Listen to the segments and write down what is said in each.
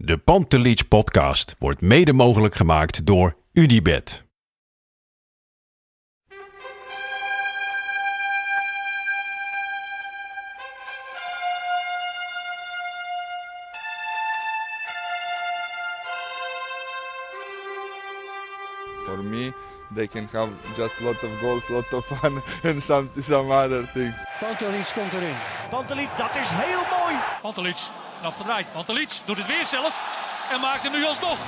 De Pantelich podcast wordt mede mogelijk gemaakt door UdiBet. For me, they can have just lot of goals, lot of fun, and some some other things. Pantelic komt erin. Pantelic, dat is heel mooi. Pantelic, en afgedraaid. Pantelic doet het weer zelf en maakt hem nu alsnog.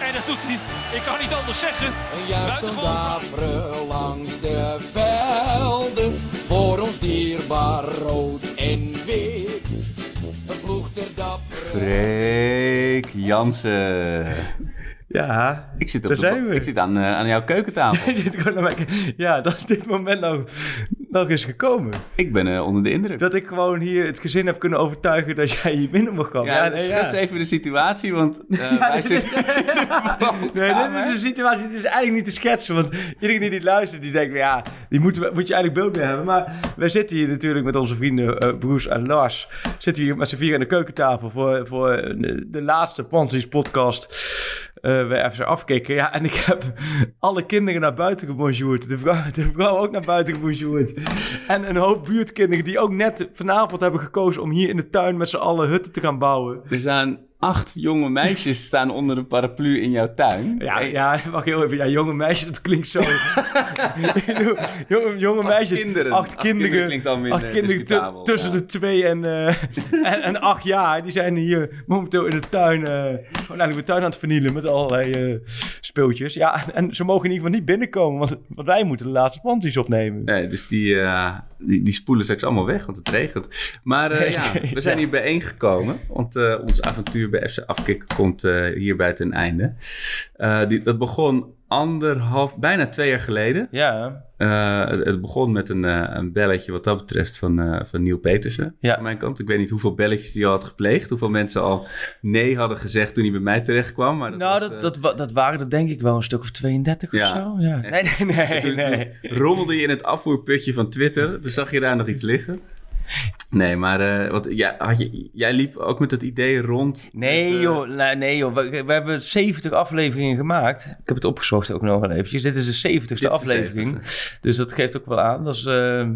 En dat doet hij, ik kan niet anders zeggen. Een Buitengewoon daveren langs de velden. Voor ons dierbaar rood en wit. Een ploeg ter dapper. Freek Jansen. Ja, Ik zit, op daar de, zijn we. ik zit aan, eh, aan jouw keukentafel. Je zit gewoon naar mij- Ja, dat dit moment nou nog is gekomen. ik ben eh, onder de indruk. Dat ik gewoon hier het gezin heb kunnen overtuigen dat jij hier binnen mag komen. ja, nee, schets even de situatie, want eh, wij zitten... Nee, dit is een situatie, dit is eigenlijk niet te schetsen. Want iedereen die dit luistert, die denkt, ja, die moeten we, moet je eigenlijk beeld bij hebben. Maar wij zitten hier natuurlijk met onze vrienden eh Bruce en Lars. Zitten hier met z'n vier aan de keukentafel voor, voor de, de laatste Panties podcast. Eh bij FC Afkikken. Ja, en ik heb alle kinderen naar buiten gebonjourd. De vrouw, de vrouw ook naar buiten gebonjourd. En een hoop buurtkinderen die ook net vanavond hebben gekozen om hier in de tuin met z'n allen hutten te gaan bouwen. Er staan acht jonge meisjes staan onder een paraplu in jouw tuin. Ja, wacht heel even. Ja, jonge meisjes, dat klinkt zo. jonge, jonge meisjes. kinderen. Acht, Acht kinderen. kinderen klinkt al minder acht kinderen tussen ja. de twee en, eh, en, en acht jaar. Die zijn hier momenteel in de tuin. eh gewoon eigenlijk de tuin aan het vernielen met allerlei eh, speeltjes. Ja, en, en ze mogen in ieder geval niet binnenkomen. Want, want wij moeten de laatste panties opnemen. Nee, dus die, die, die spoelen straks allemaal weg, want het regent. Maar ja, we zijn hier bijeengekomen. Want ons avontuur bij FC Afkikken komt eh, hierbij ten einde. Eh, die, dat begon anderhalf, bijna twee jaar geleden. Ja, Eh, het, het begon met een, een belletje wat dat betreft van, van Neil Petersen. Ja. Aan mijn kant. Ik weet niet hoeveel belletjes die al had gepleegd. Hoeveel mensen al nee hadden gezegd toen hij bij mij terecht kwam. Maar dat nou, was, dat, dat, wa- dat waren er denk ik wel een stuk of 32 Ja. of zo. Ja. Nee, nee, nee. toen, nee. toen rommelde je in het afvoerputje van Twitter. Toen zag je daar nog iets liggen. Nee, maar eh, wat, ja, had je, jij liep ook met het idee rond. Nee, met, eh, joh, nee, nee, joh. We, we hebben 70 afleveringen gemaakt. Ik heb het opgezocht ook nog wel eventjes. Dit is de 70ste Dit is de aflevering. Dus dat geeft ook wel aan. Dat is eh,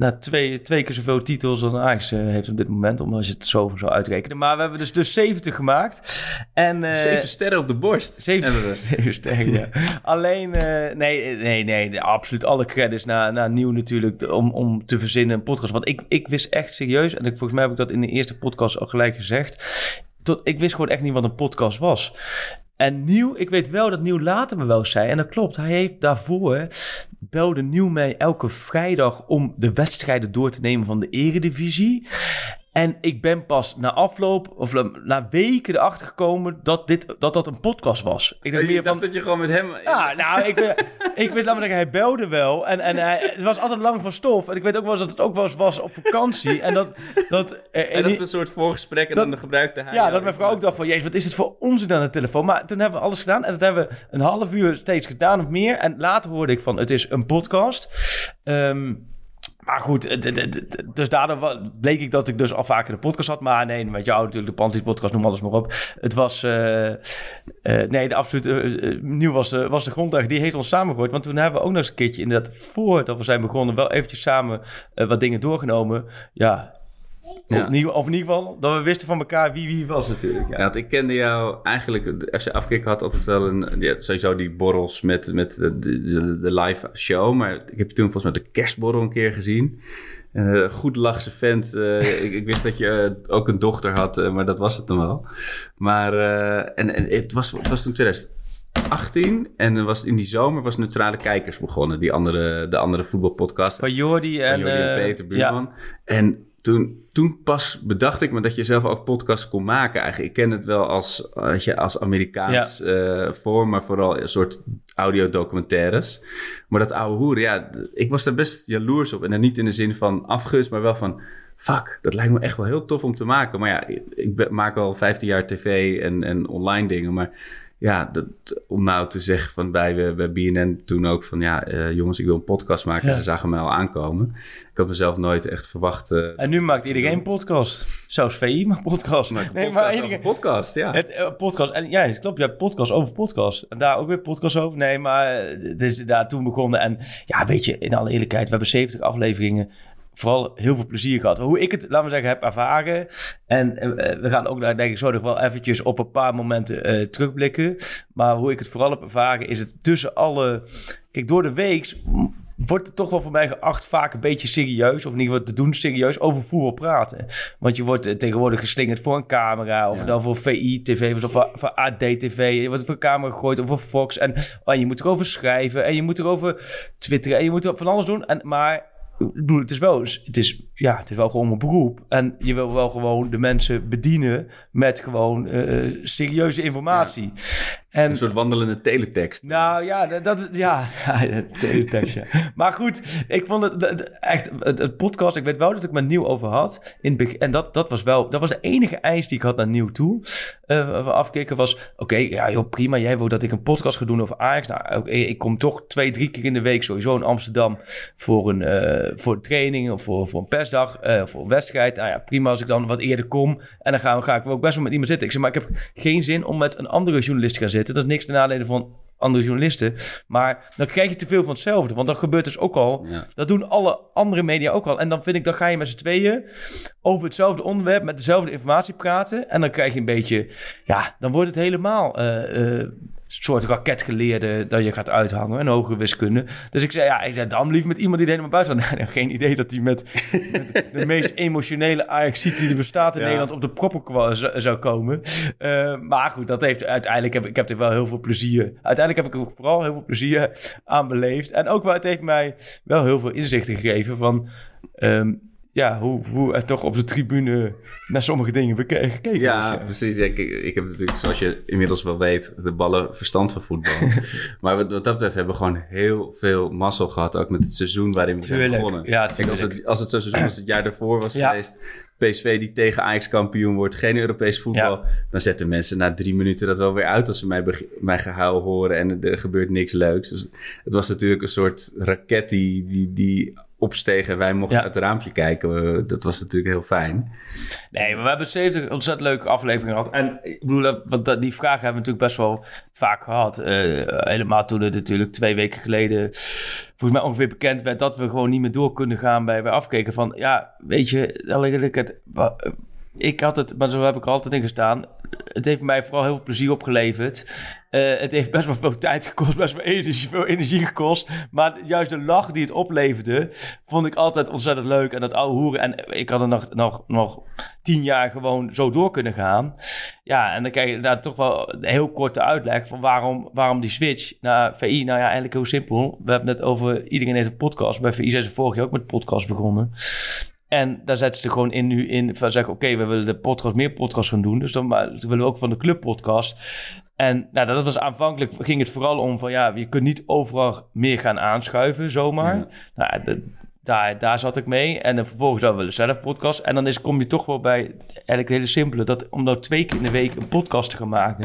nou, twee, twee keer zoveel titels dan Ajax eh, heeft op dit moment. Om als je het zo zou uitrekenen. Maar we hebben dus, dus 70 gemaakt. En, eh, Zeven sterren op de borst. Zeven, hebben we. zeven sterren, ja. Alleen, eh, nee, nee, nee, de- absoluut alle credits naar, naar Nieuw natuurlijk om, om te verzinnen een podcast. Want ik, ik wist echt serieus, en ik, volgens mij heb ik dat in de eerste podcast al gelijk gezegd, tot, ik wist gewoon echt niet wat een podcast was. En Nieuw, ik weet wel dat Nieuw later me wel zei, en dat klopt, hij heeft daarvoor, belde Nieuw mij elke vrijdag om de wedstrijden door te nemen van de eredivisie. En ik ben pas na afloop, of na weken erachter gekomen dat dit, dat, dat een podcast was. Ik dacht Je meer dacht van, dat je gewoon met hem... ja, nou, ik, ben- ik weet namelijk, hij belde wel. En, en hij, het was altijd lang van stof. En ik weet ook wel eens dat het ook wel eens was op vakantie. En dat... dat eh, En dat en- een soort voorgesprek en Dat- dan gebruikte hij... ja, dat mijn vrouw ook dacht van... Jezus, wat is het voor onzin aan de telefoon? Maar toen hebben we alles gedaan. En dat hebben we een half uur steeds gedaan of meer. En later hoorde ik van, het is een podcast. Ehm, maar goed, eh, dus daardoor bleek ik dat ik dus al vaker de podcast had. Maar nee, met jou natuurlijk, de Panties podcast, noem alles maar op. Het was, eh, eh, nee, de absolute, nieuw was de, was de grondlegger. Die heeft ons samengegooid. Want toen hebben we ook nog eens een keertje, inderdaad, voordat we zijn begonnen, wel eventjes samen wat dingen doorgenomen. Ja, Ja. Opnieuw, of in ieder geval, dat we wisten van elkaar wie wie was natuurlijk. Ja. Ja, want ik kende jou eigenlijk... De FC Afkikken had altijd wel een... Ja, sowieso die borrels met, met de, de, de live show. Maar ik heb je toen volgens mij de kerstborrel een keer gezien. Eh goed lachse vent. Eh, ik, ik wist dat je eh, ook een dochter had, maar dat was het dan wel. Maar en, en het, was, het was toen 2018 en was in die zomer was Neutrale Kijkers begonnen. Die andere, de andere voetbalpodcast. Van Jordi en, Van Jordi en Peter Buurman. En toen, toen pas bedacht ik me dat je zelf ook podcasts kon maken. Eigenlijk, ik ken het wel als, als, je, als Amerikaans eh, vorm, maar vooral een soort audiodocumentaires. Maar dat oude hoeren, ja, ik was daar best jaloers op. En dan niet in de zin van afgunst, maar wel van... Fuck, dat lijkt me echt wel heel tof om te maken. Maar ja, ik ben- maak al 15 jaar tv en, en online dingen. Maar ja, dat, om nou te zeggen van bij, bij BNN toen ook van ja, eh, jongens, ik wil een podcast maken. Ja. Ze zagen mij al aankomen. Ik had mezelf nooit echt verwacht. eh, En nu maakt iedereen podcast. Zelfs VI maakt podcast. een nee, podcast maar iedereen... podcast, ja. Het eh, podcast, en ja, het klopt, je hebt podcast over podcast. En daar ook weer podcast over. Nee, maar het is daar toen begonnen. En ja, weet je, in alle eerlijkheid, we hebben 70 afleveringen. Vooral heel veel plezier gehad. Hoe ik het, laten we zeggen, heb ervaren. En eh, we gaan ook daar, denk ik, zo nog wel eventjes op een paar momenten eh, terugblikken. Maar hoe ik het vooral heb ervaren, is het tussen alle... Kijk, door de week wordt het toch wel voor mij geacht vaak een beetje serieus, of in ieder geval te doen serieus, over voetbal praten. Want je wordt eh, tegenwoordig geslingerd voor een camera, of Ja. dan voor VI-TV, of voor, voor AD-TV. Je wordt voor een camera gegooid, of voor Fox. En oh, je moet erover schrijven, en je moet erover twitteren, en je moet er van alles doen. En, maar ik bedoel, het is wel, het is, ja, het is wel gewoon een beroep. En je wil wel gewoon de mensen bedienen met gewoon eh, serieuze informatie. En, Een soort wandelende teletext. nou ja, dat, dat is- ja, ja teletext, ja. Maar goed, ik vond het echt, het, het podcast, ik weet wel dat ik met Nieuw over had. In en dat, dat was wel, dat was de enige eis die ik had naar Nieuw toe. eh afkeken was, oké, ja joh, prima, jij wil dat ik een podcast ga doen over Ajax. Nou, oké, ik kom toch twee, drie keer in de week sowieso in Amsterdam voor een, eh, voor een training of voor, voor een persdag, eh, voor een wedstrijd. Nou ja, prima als ik dan wat eerder kom. En dan ga, ga ik ook best wel met iemand zitten. Ik zeg, maar ik heb geen zin om met een andere journalist te gaan zitten. Dat is niks ten nadele van andere journalisten. Maar dan krijg je te veel van hetzelfde. Want dat gebeurt dus ook al. Ja. Dat doen alle andere media ook al. En dan vind ik, dan ga je met z'n tweeën over hetzelfde onderwerp met dezelfde informatie praten. En dan krijg je een beetje, ja, dan wordt het helemaal eh, eh, soort raketgeleerde dat je gaat uithangen. En hogere wiskunde. Dus ik zei, ja, ik zei, dan liever met iemand die er helemaal buiten. Nou, geen idee dat hij met, met de meest emotionele ajax die er bestaat in Ja. Nederland op de proppen zou komen. Eh, maar goed, dat heeft uiteindelijk, heb, ik heb er wel heel veel plezier. Uiteindelijk heb ik er vooral heel veel plezier aan beleefd. En ook wel, het heeft mij wel heel veel inzichten gegeven van... ehm, ja, hoe, hoe er toch op de tribune naar sommige dingen beke- gekeken Ja, is. precies. Ja, ik, ik heb natuurlijk, zoals je inmiddels wel weet, de ballen verstand van voetbal. maar wat, wat dat betreft hebben we gewoon heel veel mazzel gehad. Ook met het seizoen waarin we zijn begonnen. Ja, Kijk, als, het, als het zo'n seizoen als het jaar daarvoor was Ja. geweest... PSV die tegen Ajax kampioen wordt, geen Europees voetbal... dan zetten mensen na drie minuten dat wel weer uit... als ze mijn, beg- mijn gehuil horen en er gebeurt niks leuks. Dus het was natuurlijk een soort raket die, die, die opsteeg... en wij mochten Ja. uit het raampje kijken. Eh, Dat was natuurlijk heel fijn. Nee, maar we hebben 70 ontzettend leuke afleveringen gehad. En ik bedoel, dat- want dat, die vragen hebben we natuurlijk best wel vaak gehad. Eh, helemaal toen het natuurlijk twee weken geleden volgens mij ongeveer bekend werd dat we gewoon niet meer door kunnen gaan bij, bij afkeken. Van ja, weet je, dan het. Ik had het, maar zo heb ik er altijd in gestaan. Het heeft mij vooral heel veel plezier opgeleverd. Eh, het heeft best wel veel tijd gekost, best wel energie, veel energie gekost. Maar juist de lach die het opleverde, vond ik altijd ontzettend leuk. En dat oude hoeren. En ik had er nog, nog, nog tien jaar gewoon zo door kunnen gaan. Ja, en dan krijg je daar toch wel een heel korte uitleg van waarom, waarom die switch naar VI. Nou ja, eigenlijk heel simpel. We hebben het over iedereen heeft een podcast. Bij VI zijn ze vorig jaar ook met podcast begonnen. En daar zetten ze gewoon in nu in van zeggen, oké, we willen de podcast meer podcast gaan doen. Dus dan maar, willen we ook van de club podcast. En nou, dat was aanvankelijk ging het vooral om van ja, je kunt niet overal meer gaan aanschuiven zomaar. Ja. Nou, de- daar, daar zat ik mee. En dan vervolgens dan willen zelf podcast. En dan is, kom je toch wel bij eigenlijk het hele simpele. Dat om nou twee keer in de week een podcast te gaan maken.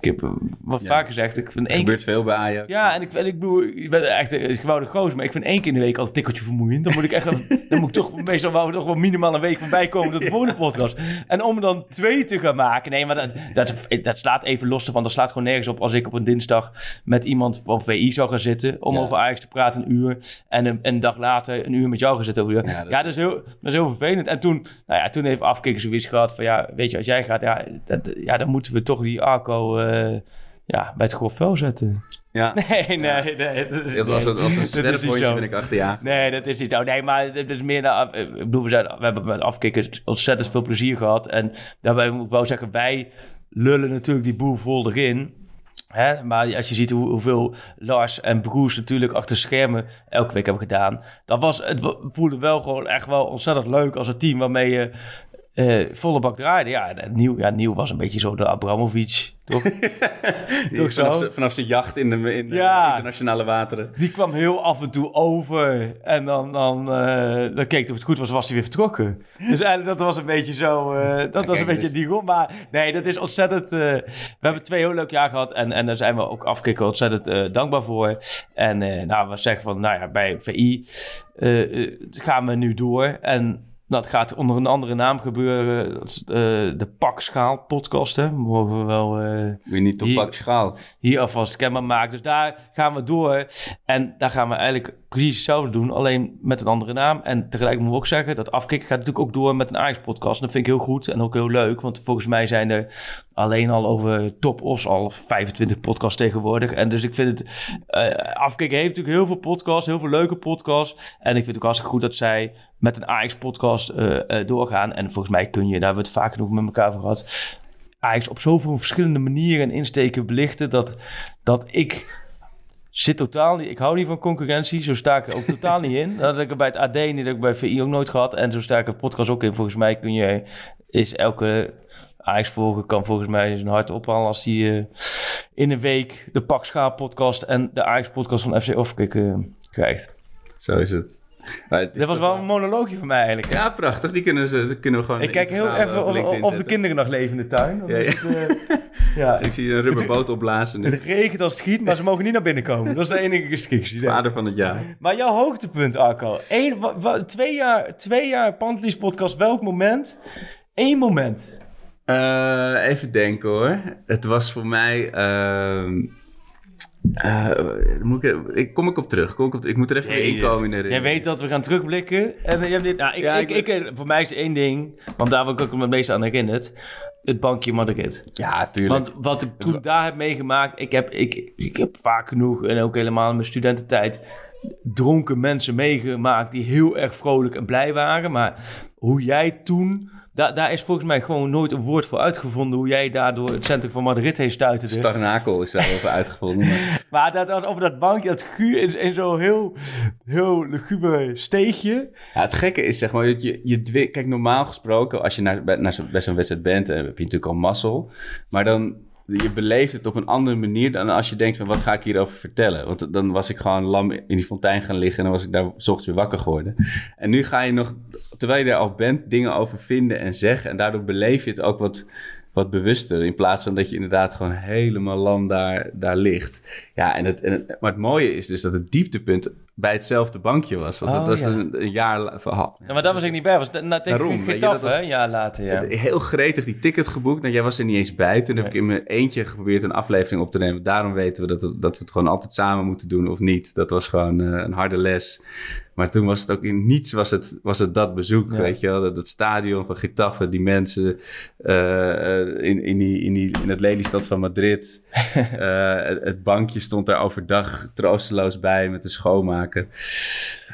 Ik heb eh, wat Ja. vaak gezegd. Ik vind Er één keer gebeurt veel bij Ajax. ja, en ik, en ik bedoel, ik ben echt een gewone goos, maar ik vind één keer in de week al een tikkeltje vermoeiend. Dan moet ik echt, dan moet ik toch meestal wel, toch wel minimaal een week voorbij komen tot de volgende podcast. En om dan twee te gaan maken, nee, maar dat, dat, dat slaat even los ervan. Dat slaat gewoon nergens op als ik op een dinsdag met iemand van VI zou gaan zitten om Ja. over Ajax te praten een uur. En een, een dag later een uur met jou zitten over Ja, ja, dat dat, is heel, dat is heel vervelend. En toen, nou ja, toen heeft afkikken zoiets gehad van, ja, weet je, als jij gaat, ja, dat, ja dan moeten we toch die Arco... eh, ja, bij het grof vuil zetten. Ja. Nee, nee, nee. dat is- Dat was een, als een dat zwerfhondje ben ik achter ja. Nee, dat is niet zo. Nee, maar het is meer... naar- ik bedoel, we, zijn, we hebben met afkikken ontzettend veel plezier gehad. En daarbij moet ik wel zeggen, wij lullen natuurlijk die boel vol erin. Hè? Maar als je ziet hoe, hoeveel Lars en Broes natuurlijk achter schermen elke week hebben gedaan. Dat was, het voelde wel gewoon echt wel ontzettend leuk als een team waarmee je eh, volle bak draaide. Ja, nieuw, ja, nieuw was een beetje zo de Abramovic, toch? toch vanaf, vanaf zijn jacht in de, in de Ja. internationale wateren. Die kwam heel af en toe over. En dan, dan, eh, dan keek hij of het goed was, was hij weer vertrokken. Dus eigenlijk dat was een beetje zo... eh, dat was een beetje dus- die rol. Maar nee, dat is ontzettend... we hebben twee heel leuk jaar gehad. En, en daar zijn we ook afkikken ontzettend dankbaar voor. En nou, we zeggen van, nou ja, bij VI gaan we nu door. En dat gaat onder een andere naam gebeuren. Dat is, eh, de Pakschaal podcast, hè. Mogen we wel... eh, Weer niet op Hier- pak schaal. hier alvast kenbaar maken. Dus daar gaan we door. En daar gaan we eigenlijk precies hetzelfde doen, alleen met een andere naam. En tegelijk moeten we ook zeggen, dat afkicken gaat natuurlijk ook door met een Ajax-podcast. Dat vind ik heel goed en ook heel leuk, want volgens mij zijn er alleen al over Top Os al 25 podcasts tegenwoordig. En dus ik vind het, eh afkicken heeft natuurlijk heel veel podcasts, heel veel leuke podcasts. En ik vind het ook hartstikke goed dat zij met een Ajax-podcast eh, eh, doorgaan. En volgens mij kun je, daar hebben we het vaak genoeg met elkaar over gehad, Ajax op zoveel verschillende manieren en insteken belichten dat, dat ik zit totaal niet. Ik hou niet van concurrentie. Zo sta ik er ook totaal niet in. Dat heb ik bij het AD niet, dat heb ik bij VI ook nooit gehad. En zo sta ik er podcast ook in. Volgens mij kun je, is elke Ajax volger kan volgens mij zijn hart ophalen als die eh, in een week de Pak Schaap podcast en de Ajax podcast van FC Offkick eh, krijgt. Zo is het. Maar het Dit was wel een monoloogje van mij eigenlijk. hè? Ja, prachtig. Die kunnen, ze, die kunnen we gewoon ik kijk heel even op of, of de kinderen nog leven in de tuin. Ja, ja. het, ja. Ik zie een rubberboot opblazen nu. Het regent als het giet, maar ze mogen niet naar binnen komen. Dat is de enige restrictie. Vader van het jaar. Maar jouw hoogtepunt, Arco. Eén, wa- wa- twee jaar, twee jaar Pantelis podcast. Welk moment? Eén moment. Eh, even denken hoor. Het was voor mij. ehm eh, moet ik, ik, kom ik op terug. Kom ik, op, ik moet er even weer inkomen in de Jij weet dat we gaan terugblikken. En, eh, je hebt dit, nou, ik, Ja, ik, ik- ik, voor mij is één ding, want daar word ik ook het meest aan herinnerd. Het bankje Madrid. Ja, tuurlijk. Want wat ik toen daar heb meegemaakt, ik heb, ik, ik heb vaak genoeg en ook helemaal in mijn studententijd dronken mensen meegemaakt die heel erg vrolijk en blij waren. Maar hoe jij toen, daar daar is volgens mij gewoon nooit een woord voor uitgevonden hoe jij daardoor het centrum van Madrid heen stuiterde. Starnakel is daarover uitgevonden. Maar Maar dat, op dat bankje, dat gu in, in zo'n heel, heel luguber steegje. Ja, het gekke is, zeg maar, dat je, je Kijk, normaal gesproken, als je naar, bij, naar zo, bij zo'n wedstrijd bent, dan heb je natuurlijk al mazzel. Maar dan, je beleeft het op een andere manier dan als je denkt van, wat ga ik hierover vertellen? Want dan was ik gewoon lam in die fontein gaan liggen en dan was ik daar ochtends weer wakker geworden. En nu ga je nog, terwijl je er al bent, dingen over vinden en zeggen. En daardoor beleef je het ook wat, wat bewuster. In plaats van dat je inderdaad gewoon helemaal lam daar, daar ligt. Ja, en het, en het- maar het mooie is dus dat het dieptepunt bij hetzelfde bankje was. Want Oh, dat was ja. een, een jaar verhaal. Ja, maar daar was ik niet bij. Was na, tegen Daarom, weet je, Getafe, dat was- hè? Een jaar later, ja. Heel gretig die ticket geboekt. Nou, jij was er niet eens bij. Toen heb ik in mijn eentje geprobeerd een aflevering op te nemen. Daarom weten we dat, het- dat we het gewoon altijd samen moeten doen of niet. Dat was gewoon eh, een harde les. Maar toen was het ook in niets was het, was het dat bezoek, Ja. weet je wel. Dat, dat stadion van Getafe, die mensen eh, in, in, die, in, die, in het Lelystad van Madrid. Eh, het, het bankje stond daar overdag troosteloos bij met de maken.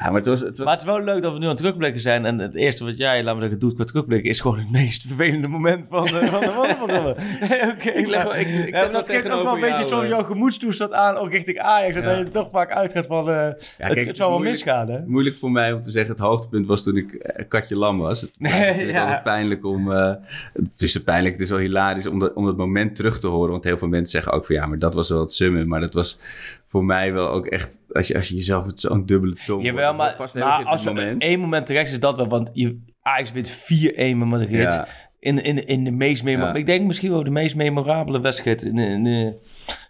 Ja, maar het was... Het was Maar het is wel leuk dat we nu aan het terugblikken zijn. En het eerste wat jij, laat me zeggen, doet qua terugblikken... is gewoon het meest vervelende moment van de, van de wandelprogramma. Nee, Oké, Ik leg wel- ik- ik ja, zet dat geeft ook wel een beetje jou, zo eh. jouw gemoedstoestand aan, ook richting Ajax. Ja. dat je toch vaak uitgaat van... eh, het, kijk, het het zou wel is misgaan, hè? Moeilijk voor mij om te zeggen, het hoogtepunt was toen ik eh, Katje Lam was. Het ja. altijd pijnlijk om... eh, het is pijnlijk, het is wel hilarisch om dat, om dat moment terug te horen. Want heel veel mensen zeggen ook van ja, maar dat was wel het summen. Maar dat was voor mij wel ook echt... Als je, als je jezelf met zo'n dubbele tong... Jawel, maar, past maar in als moment. één moment terecht is dat wel. Want je, Ajax wint 4-1 met Madrid. Ja. In, in, in de meest memorabele... Ja. Ik denk misschien wel de meest memorabele wedstrijd. In, in, in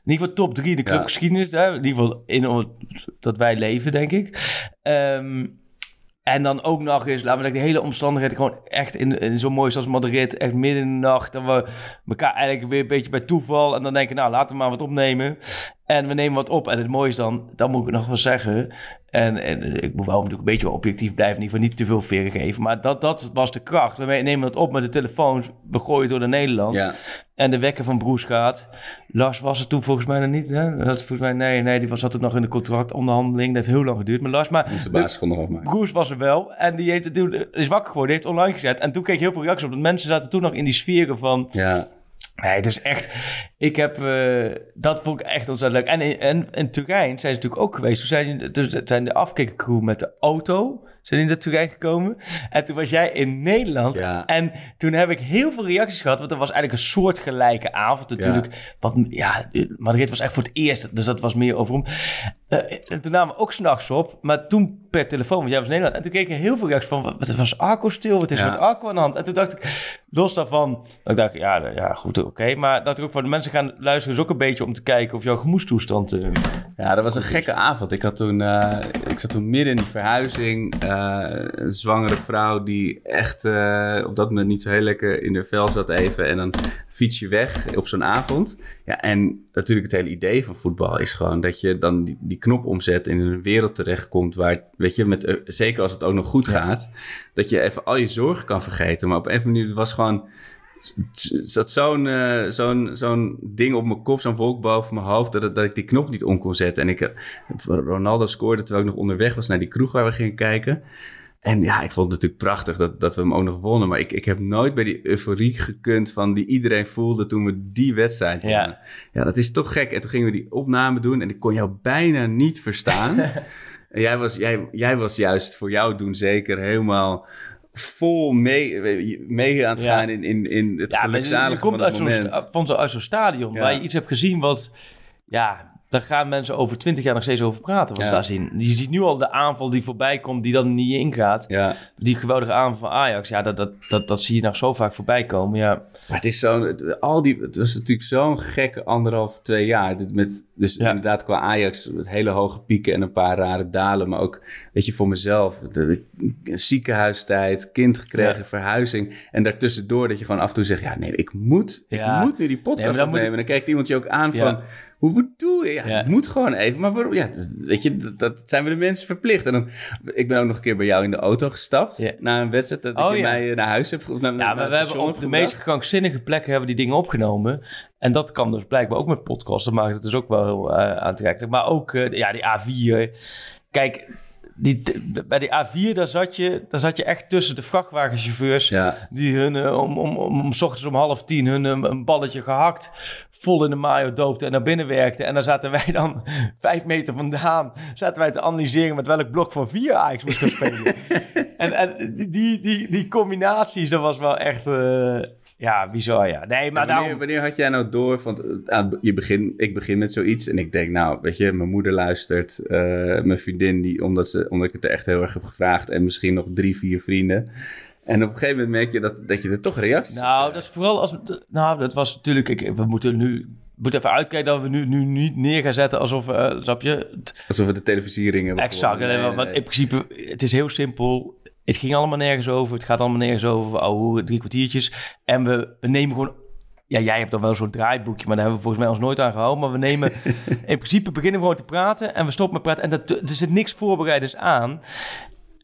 ieder geval top 3 de Ja. clubgeschiedenis. Hè? In ieder geval in dat wij leven, denk ik. Ehm, en dan ook nog eens, laten we zeggen, de hele omstandigheden gewoon echt in, in zo mooi zoals Madrid, echt midden in de nacht. Dat we elkaar eigenlijk weer een beetje bij toeval. En dan denken, nou, laten we maar wat opnemen. En we nemen wat op. En het mooie is dan, dat moet ik nog wel zeggen. En, en ik moet wel natuurlijk een beetje objectief blijven. In ieder geval niet te veel veren geven. Maar dat, dat was de kracht. We nemen het op met de telefoons. We gooien door naar Nederland. Ja. En de wekker van Broes gaat. Lars was het toen volgens mij nog niet. Hè? Dat volgens mij, nee, nee, die was zat het nog in de contractonderhandeling. Dat heeft heel lang geduurd. Maar Lars, maar Moest de baas gewoon nog afmaken. Broes was er wel. En die heeft het toen, is wakker geworden, heeft online gezet. En toen kreeg ik heel veel reacties op. Dat mensen zaten toen nog in die sferen van... Ja. Nee, is echt... Ik heb... eh, dat vond ik echt ontzettend leuk. En in, in Turijn zijn ze natuurlijk ook geweest. Toen zijn, dus zijn de afkikkercrew met de auto... zijn die naar Turijn gekomen. En toen was jij in Nederland. Ja. En toen heb ik heel veel reacties gehad. Want dat was eigenlijk een soortgelijke avond natuurlijk. Wat, ja, Madrid was echt voor het eerst. Dus dat was meer over hem. En toen namen we ook s'nachts op. Maar toen per telefoon, want jij was in Nederland. En toen kreeg ik heel veel reacties van... Wat was Arco stil? Wat is er Ja. met Arco aan de hand? En toen dacht ik, los daarvan... Dat ik dacht, ja, ja goed, oké. Maar dat ik ook voor de mensen gaan luisteren... is ook een beetje om te kijken of jouw gemoedstoestand... eh, Ja, dat was een gekke avond. Ik, had toen, eh, ik zat toen midden in die verhuizing. Eh, een zwangere vrouw die echt eh, op dat moment niet zo heel lekker in haar vel zat even. En dan fiets je weg op zo'n avond. Ja, en natuurlijk het hele idee van voetbal is gewoon dat je dan die, die knop omzet en in een wereld terechtkomt waar, weet je, met, eh, zeker als het ook nog goed gaat, dat je even al je zorgen kan vergeten. Maar op een of andere manier, het was gewoon zat zo'n eh, zo'n zo'n ding op mijn kop, zo'n wolk boven mijn hoofd, dat, dat ik die knop niet om kon zetten. En ik, eh, Ronaldo scoorde terwijl ik nog onderweg was naar die kroeg waar we gingen kijken. En ja, ik vond het natuurlijk prachtig dat, dat we hem ook nog wonnen. Maar ik, ik heb nooit bij die euforie gekund van die iedereen voelde toen we die wedstrijd wonnen. Ja. Ja. dat is toch gek. En toen gingen we die opname doen en ik kon jou bijna niet verstaan. en jij was, jij, jij was juist voor jou doen zeker helemaal vol mee, mee aan het gaan in, in, in het Ja, je, gelukzalige je komt van uit zo'n, uit zo'n stadion waar je iets hebt gezien wat... Ja, daar gaan mensen over twintig jaar nog steeds over praten. Wat Ja. daar zien. Je ziet nu al de aanval die voorbij komt, die dan niet ingaat. Ja, Die geweldige aanval van Ajax, ja, dat, dat, dat, dat zie je nog zo vaak voorbij komen. Ja, maar het is zo'n, al die, het was natuurlijk zo'n gekke anderhalf, twee jaar. Dit Met, dus Ja. inderdaad qua Ajax, met hele hoge pieken en een paar rare dalen. Maar ook, weet je, voor mezelf, de, de ziekenhuistijd, kind gekregen, Ja. verhuizing. En daartussendoor dat je gewoon af en toe zegt, ja nee, ik moet, ik moet nu die Nee, podcast dan moet opnemen. En dan kijkt iemand je ook aan van... Hoe bedoel je? Ja, Ja. het moet gewoon even. Maar waarom? Ja, weet je, dat, dat zijn we de mensen verplicht. En dan, ik ben ook nog een keer bij jou in de auto gestapt. Ja. Na een wedstrijd dat Oh, je mij eh, naar huis hebt ge- naar, ja naar maar we hebben op de meest krankzinnige plekken hebben die dingen opgenomen. En dat kan dus blijkbaar ook met podcasts. Dat maakt het dus ook wel heel eh, aantrekkelijk. Maar ook, eh, ja, die A4. Kijk, die, bij die A4, daar zat, je, daar zat je echt tussen de vrachtwagenchauffeurs... Ja. die hun om, om, om, om 's ochtends om half tien hun een balletje gehakt... vol in de mayo doopte en naar binnen werkte. En dan zaten wij dan vijf meter vandaan... zaten wij te analyseren met welk blok van vier Ajax moest gaan spelen. en en die, die, die combinaties, dat was wel echt... eh, ja, bizar, ja. Nee, maar wanneer, daarom... wanneer had jij nou door? Want eh, aan- je begin, ik begin met zoiets en ik denk, nou, weet je, mijn moeder luistert, eh, mijn vriendin, die, omdat, ze, omdat ik het er echt heel erg heb gevraagd, en misschien nog drie, vier vrienden. En op een gegeven moment merk je dat, dat je er toch reacties Nou, dat is vooral als... Nou, dat was natuurlijk... Ik, we moeten nu... We moeten even uitkijken dat we nu, nu niet neer gaan zetten alsof... eh snap je? Alsof we de televisiering hebben Exact. Nee, want nee, want nee. in principe, het is heel simpel. Het ging allemaal nergens over. Het gaat allemaal nergens over. Oh, drie kwartiertjes. En we, we nemen gewoon... Ja, jij hebt dan wel zo'n draaiboekje, maar daar hebben we volgens mij ons nooit aan gehouden. Maar we nemen... in principe beginnen we gewoon te praten en we stoppen met praten. En dat, er zit niks voorbereiders aan.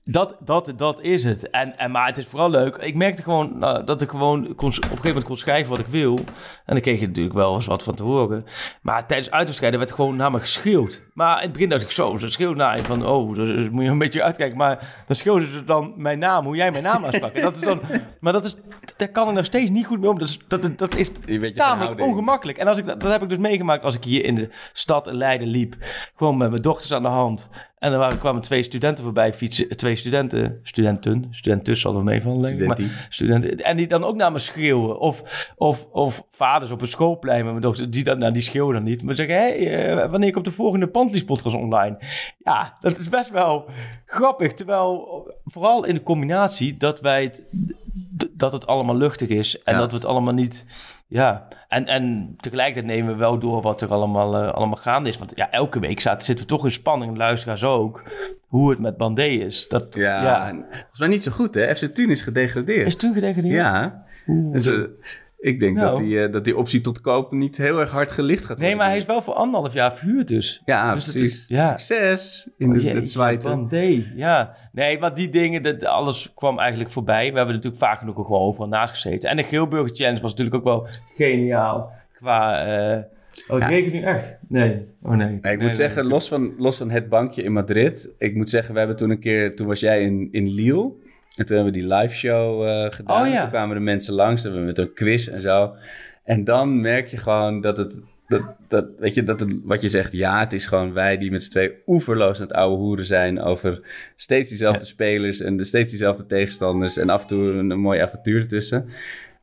Dat, dat, dat is het. En, en, maar het is vooral leuk. Ik merkte gewoon nou, dat ik gewoon kon, op een gegeven moment kon schrijven wat ik wil. En dan kreeg je natuurlijk wel eens wat van te horen. Maar tijdens uitwedstrijden werd gewoon naar me geschreeuwd. Maar in het begin dacht ik zo, ze schreeuwt naar je van... oh, daar moet je een beetje uitkijken. Maar dan schreeuwden ze dan mijn naam, hoe jij mijn naam aansprak. En dat is dan, maar dat is, daar kan ik nog steeds niet goed mee om. Dat is, dat, dat is tamelijk ongemakkelijk. En als ik, dat dat heb ik dus meegemaakt als ik hier in de stad in Leiden liep. Gewoon met mijn dochters aan de hand. En er waren, kwamen twee studenten voorbij fietsen. Twee studenten, studenten, studenten zal er mee van studenten. En die dan ook naar me schreeuwen. Of, of, of vaders op het schoolplein met mijn dochter. Die, dan, nou, die schreeuwen dan niet. Maar zeggen, hé, hey, eh, wanneer komt de volgende Pantelis podcast online? Ja, dat is best wel grappig. Terwijl, vooral in de combinatie dat wij het, dat het allemaal luchtig is. En Ja. dat we het allemaal niet... Ja, en, en tegelijkertijd nemen we wel door wat er allemaal, eh, allemaal gaande is. Want ja, elke week zaten, zitten we toch in spanning, luisteraars ook, hoe het met Bandé is. Dat, Ja, ja. en volgens mij niet zo goed, hè? FC is gedegradeerd. Is toen gedegradeerd? Ja. Dus, eh, ik denk Nou. dat, die, eh, dat die optie tot koop niet heel erg hard gelicht gaat worden. Nee, maar hij is wel voor anderhalf jaar verhuurd dus. Ja, Dus precies. is- ja. Succes in Oh, de, jeetje, het zwijten. Ja. Nee, maar die dingen, dat, alles kwam eigenlijk voorbij. We hebben natuurlijk vaak genoeg ook gewoon overal naast gezeten. En de Geelburger Challenge was natuurlijk ook wel geniaal. Qua... eh Oh, het Ja. regent nu echt? Nee. Oh nee. Nee, ik Nee, moet zeggen, los van, los van het bankje in Madrid. Ik moet zeggen, we hebben toen een keer, toen was jij in, in Lille. En toen hebben we die live show eh, gedaan. Oh, ja. Toen kwamen de mensen langs, hebben we met een quiz en zo. En dan merk je gewoon dat het, dat, dat, weet je, dat het, wat je zegt, ja, het is gewoon wij die met z'n twee oeverloos aan het oude hoeren zijn over steeds diezelfde spelers en de, steeds diezelfde tegenstanders en af en toe een, een mooi avontuur ertussen.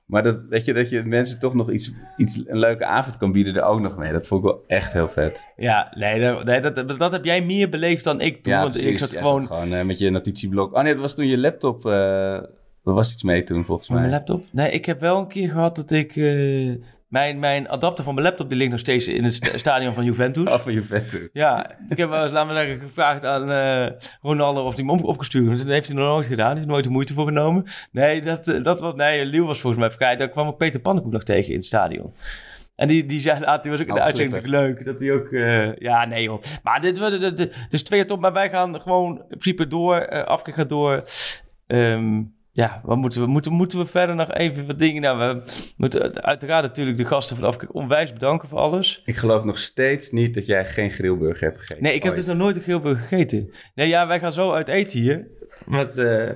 Maar dat, weet je, dat je mensen toch nog iets, iets, een leuke avond kan bieden er ook nog mee. Dat vond ik wel echt heel vet. Ja, nee, dat, nee, dat, heb jij meer beleefd dan ik toen. ja, want precies. ik zat gewoon... gewoon eh, met je notitieblok. Oh nee, dat was toen je laptop... eh er was iets mee toen, volgens Met mij. mijn laptop? Nee, ik heb wel een keer gehad dat ik... eh, mijn, mijn adapter van mijn laptop die ligt nog steeds in het sta- stadion van Juventus. Af van Juventus. Ja, ik heb wel eens, laten we zeggen, gevraagd aan eh, Ronaldo of hij hem op, opgestuurd. Dat heeft hij nog nooit gedaan. Hij heeft nooit de moeite voor genomen. Nee, dat, eh, dat was, nee, Liel was volgens mij vrij. Daar kwam ook Peter Pannenkoek nog tegen in het stadion. En die, die zei later, die was ook in de Oh, uitzending leuk. Dat hij ook, eh, ja, nee joh. Maar dit was, dus twee top. Maar wij gaan gewoon in principe door. Afke gaat door. Ehm, ja, wat moeten we? Moeten, moeten we verder nog even wat dingen? Nou, we moeten uiteraard natuurlijk de gasten van Afke onwijs bedanken voor alles. Ik geloof nog steeds niet dat jij geen grillburger hebt gegeten. Nee, ik heb Ooit. dus nog nooit een geelburger gegeten. Nee, ja, wij gaan zo uit eten hier. Met, eh,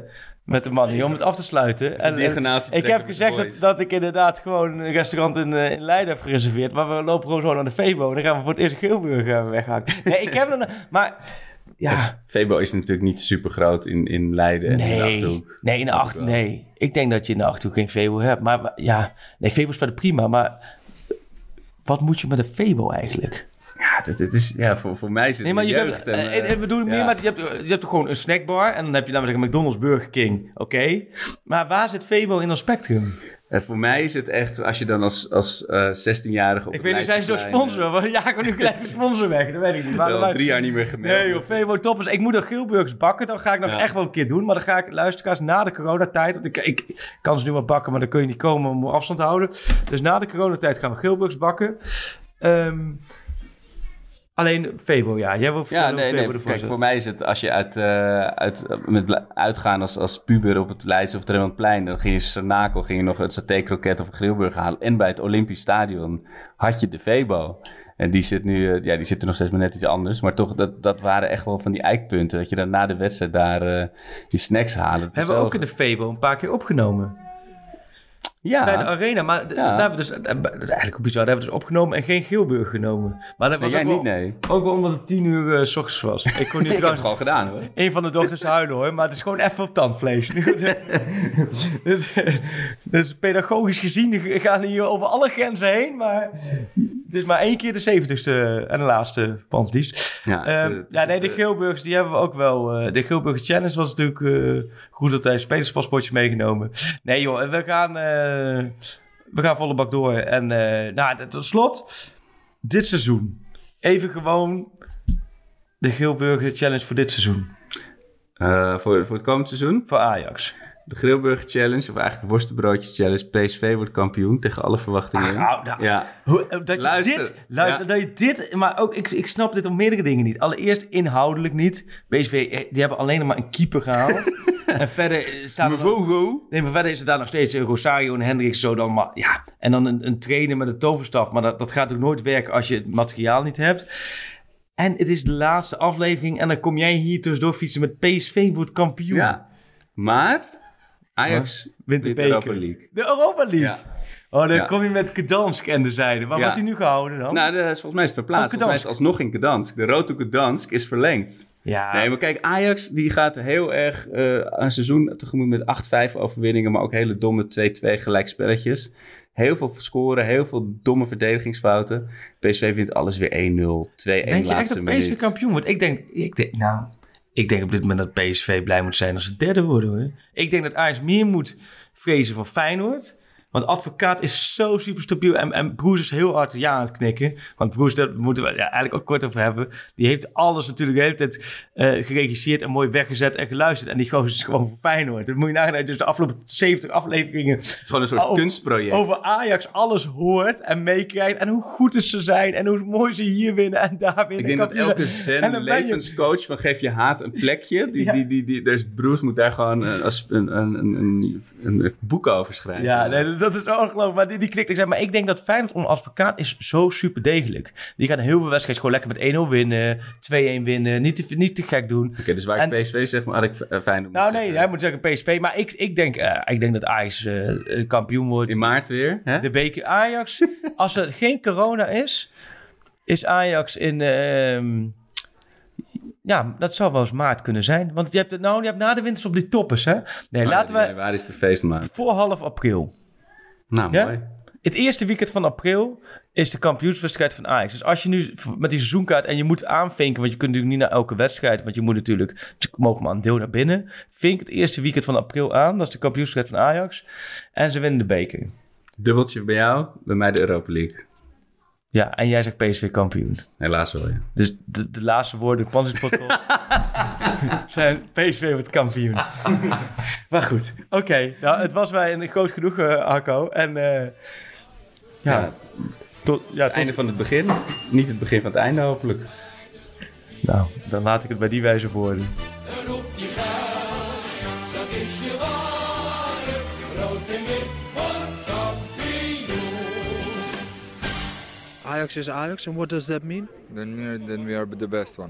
met de man hier, om het af te sluiten. En, en diagonaal te ik heb gezegd dat, ik inderdaad gewoon een restaurant in, eh, in Leiden heb gereserveerd. Maar we lopen gewoon zo naar de Febo. En dan gaan we voor het eerst een geelburger weghalen. Nee, ik heb er. Maar ja, Febo is natuurlijk niet super groot in, in Leiden en in de nee. Achterhoek. Nee, in de acht, wel. nee. Ik denk dat je in de Achterhoek geen Febo hebt. Maar, maar ja, nee, Febo is verder prima. Maar wat moet je met een Febo eigenlijk? Ja, het, het is, ja voor, voor mij is het Nee, maar je jeugd. hebt, en, eh, eh, ik bedoel meer ja. met, je hebt, je hebt gewoon een snackbar en dan heb je namelijk een McDonald's, Burger King, oké. Maar waar zit Febo in dat spectrum? En voor mij is het echt, als je dan als, als eh 16-jarige op Ik weet niet, zijn ze door sponsor? Want ja, ik nu gelijk de sponsor weg, dat weet ik niet. eh, Maar wel maar- drie jaar niet meer gemeld. Nee joh, Febo toppers. Ik moet nog geelburgers bakken, dat ga ik nog Ja. echt wel een keer doen. Maar dan ga ik, luisteraars, na de coronatijd, want ik, ik kan ze nu wel bakken, maar dan kun je niet komen om afstand te houden. Dus na de coronatijd gaan we geelburgers bakken. Ehm, alleen Febo, ja. Jij wil Ja, vertellen nee, nee. Febo ervoor Kijk, voor mij is het als je uit, eh, uit, eh, met uitgaan als, als puber op het Leids of het plein, dan ging je Sarnakel, ging je nog het saté-kroket of een grillburger halen. En bij het Olympisch Stadion had je de Febo. En die zit nu, eh, ja, die zit er nog steeds maar net iets anders. Maar toch, dat, dat waren echt wel van die eikpunten. Dat je dan na de wedstrijd daar eh, die snacks halen. Hebben we ook in de Febo een paar keer opgenomen. Ja, Bij de arena, maar Ja. daar hebben we dus, eh, eigenlijk ook bizar, daar hebben we dus opgenomen en geen geelburger genomen. Maar dat Nee, was jij ook, wel, niet, nee. ook wel omdat het tien uur eh, s ochtends was. Ik kon nu trouwens gewoon gedaan hoor. een van de dochters huilen hoor, maar het is gewoon even op tandvlees. dus, dus pedagogisch gezien gaan hier over alle grenzen heen, maar het is maar één keer de zeventigste en de laatste pandienst. Ja, Ehm, eh, ja, nee, de geelburgers die hebben we ook wel. de geelburger challenge was natuurlijk goed dat hij spelerspaspoortjes meegenomen. Nee joh, we gaan, we gaan volle bak door. En eh, nou, tot slot, dit seizoen. Even gewoon de geelburger challenge voor dit seizoen. eh, voor, voor het komend seizoen. Voor Ajax. De Grillburger Challenge, of eigenlijk Worstenbroodjes Challenge. PSV wordt kampioen tegen alle verwachtingen. Ach, nou, nou. Ja, Hoe, eh, dat je Luister, dit, luister, ja. dat je dit, maar ook, ik, ik snap dit om meerdere dingen niet. Allereerst inhoudelijk niet. BSV, eh, die hebben alleen maar een keeper gehaald. en verder eh, staat nog- Nee, maar verder is er daar nog steeds Rosario en Hendricks zo dan maar, ja. En dan een, een trainer met een toverstaf. Maar dat, dat gaat ook nooit werken als je het materiaal niet hebt. En het is de laatste aflevering en dan kom jij hier tussendoor fietsen met PSV wordt kampioen. ja. Maar Ajax Wint de. Europa League. De Europa League. Ja. Oh, dan Ja. kom je met Gdansk en de zijde. Waar Ja. wordt hij nu gehouden dan? Nou, de, volgens mij is het verplaatst. Oh, volgens mij is het alsnog in Gdansk. De Road to Gdansk is verlengd. ja. Nee, maar kijk, Ajax die gaat heel erg eh, een seizoen tegemoet met 8-5 overwinningen, maar ook hele domme 2-2 gelijkspelletjes. Heel veel scoren, heel veel domme verdedigingsfouten. PSV wint alles weer 1-0, 2-1 Denk je echt laatste dat PSV minuut. kampioen wordt? Ik denk, ik denk, nou, ik denk op dit moment dat PSV blij moet zijn als ze derde worden. Hoor. Ik denk dat Ajax meer moet vrezen van Feyenoord. Want advocaat is zo super stabiel. En, en Broes is heel hard ja aan het knikken. Want Broes, daar moeten we ja, eigenlijk ook kort over hebben. Die heeft alles natuurlijk de hele tijd eh, geregisseerd en mooi weggezet en geluisterd. En die gozer is gewoon voor Feyenoord. Dat moet je nagaan. Dus de afgelopen 70 afleveringen Het is gewoon een soort kunstproject. over Ajax alles hoort en meekrijgt. En hoe goed ze zijn. En hoe mooi ze hier winnen en daar winnen. Ik denk dat elke zen levenscoach van geef je haat een plekje. Die, Ja. die, die, die, dus Bruce moet daar gewoon eh, een, een, een, een, een boek over schrijven. Ja, nee, dat dat is ongelooflijk. Maar die, die knikt. Ik zeg, maar ik denk dat Feyenoord om advocaat is zo super degelijk. Die gaan heel veel wedstrijden gewoon lekker met 1-0 winnen, 2-1 winnen, niet te, niet te gek doen. Oké, dus waar En- ik PSV zeg, maar had ik eh, Feyenoord Nou nee, zeggen. hij moet zeggen PSV. Maar ik, ik, denk, eh, ik denk dat Ajax eh, kampioen wordt. In maart weer, hè? De beker Ajax. als er geen corona is, is Ajax in... ehm, ja, dat zou wel eens maart kunnen zijn. Want je hebt, het, nou, je hebt na de winters op die toppers, hè? Nee, Oh, laten we Waar is de feestmaand? voor half april. Nou, Ja? mooi. Het eerste weekend van april is de kampioenswedstrijd van Ajax. Dus als je nu met die seizoenkaart en je moet aanvinken, want je kunt natuurlijk niet naar elke wedstrijd, want je moet natuurlijk, je mogen maar een deel naar binnen. Vink het eerste weekend van april aan, dat is de kampioenswedstrijd van Ajax. En ze winnen de beker. Dubbeltje bij jou, bij mij de Europa League. Ja, en jij zegt PSV kampioen. Helaas wel, ja. Dus de, de laatste woorden podcast zijn PSV wordt kampioen. maar goed, oké. Nou, het was mij een groot genoeg, eh Arco. En eh, ja, Ja, tot, ja, Het tot, einde van het begin, niet het begin van het einde hopelijk. nou, dan laat ik het bij die wijze woorden. roept die geld, dat is je waarde. Rood en wit wordt kampioen. Ajax is Ajax, and what does that mean? Then we're, then we are the best one.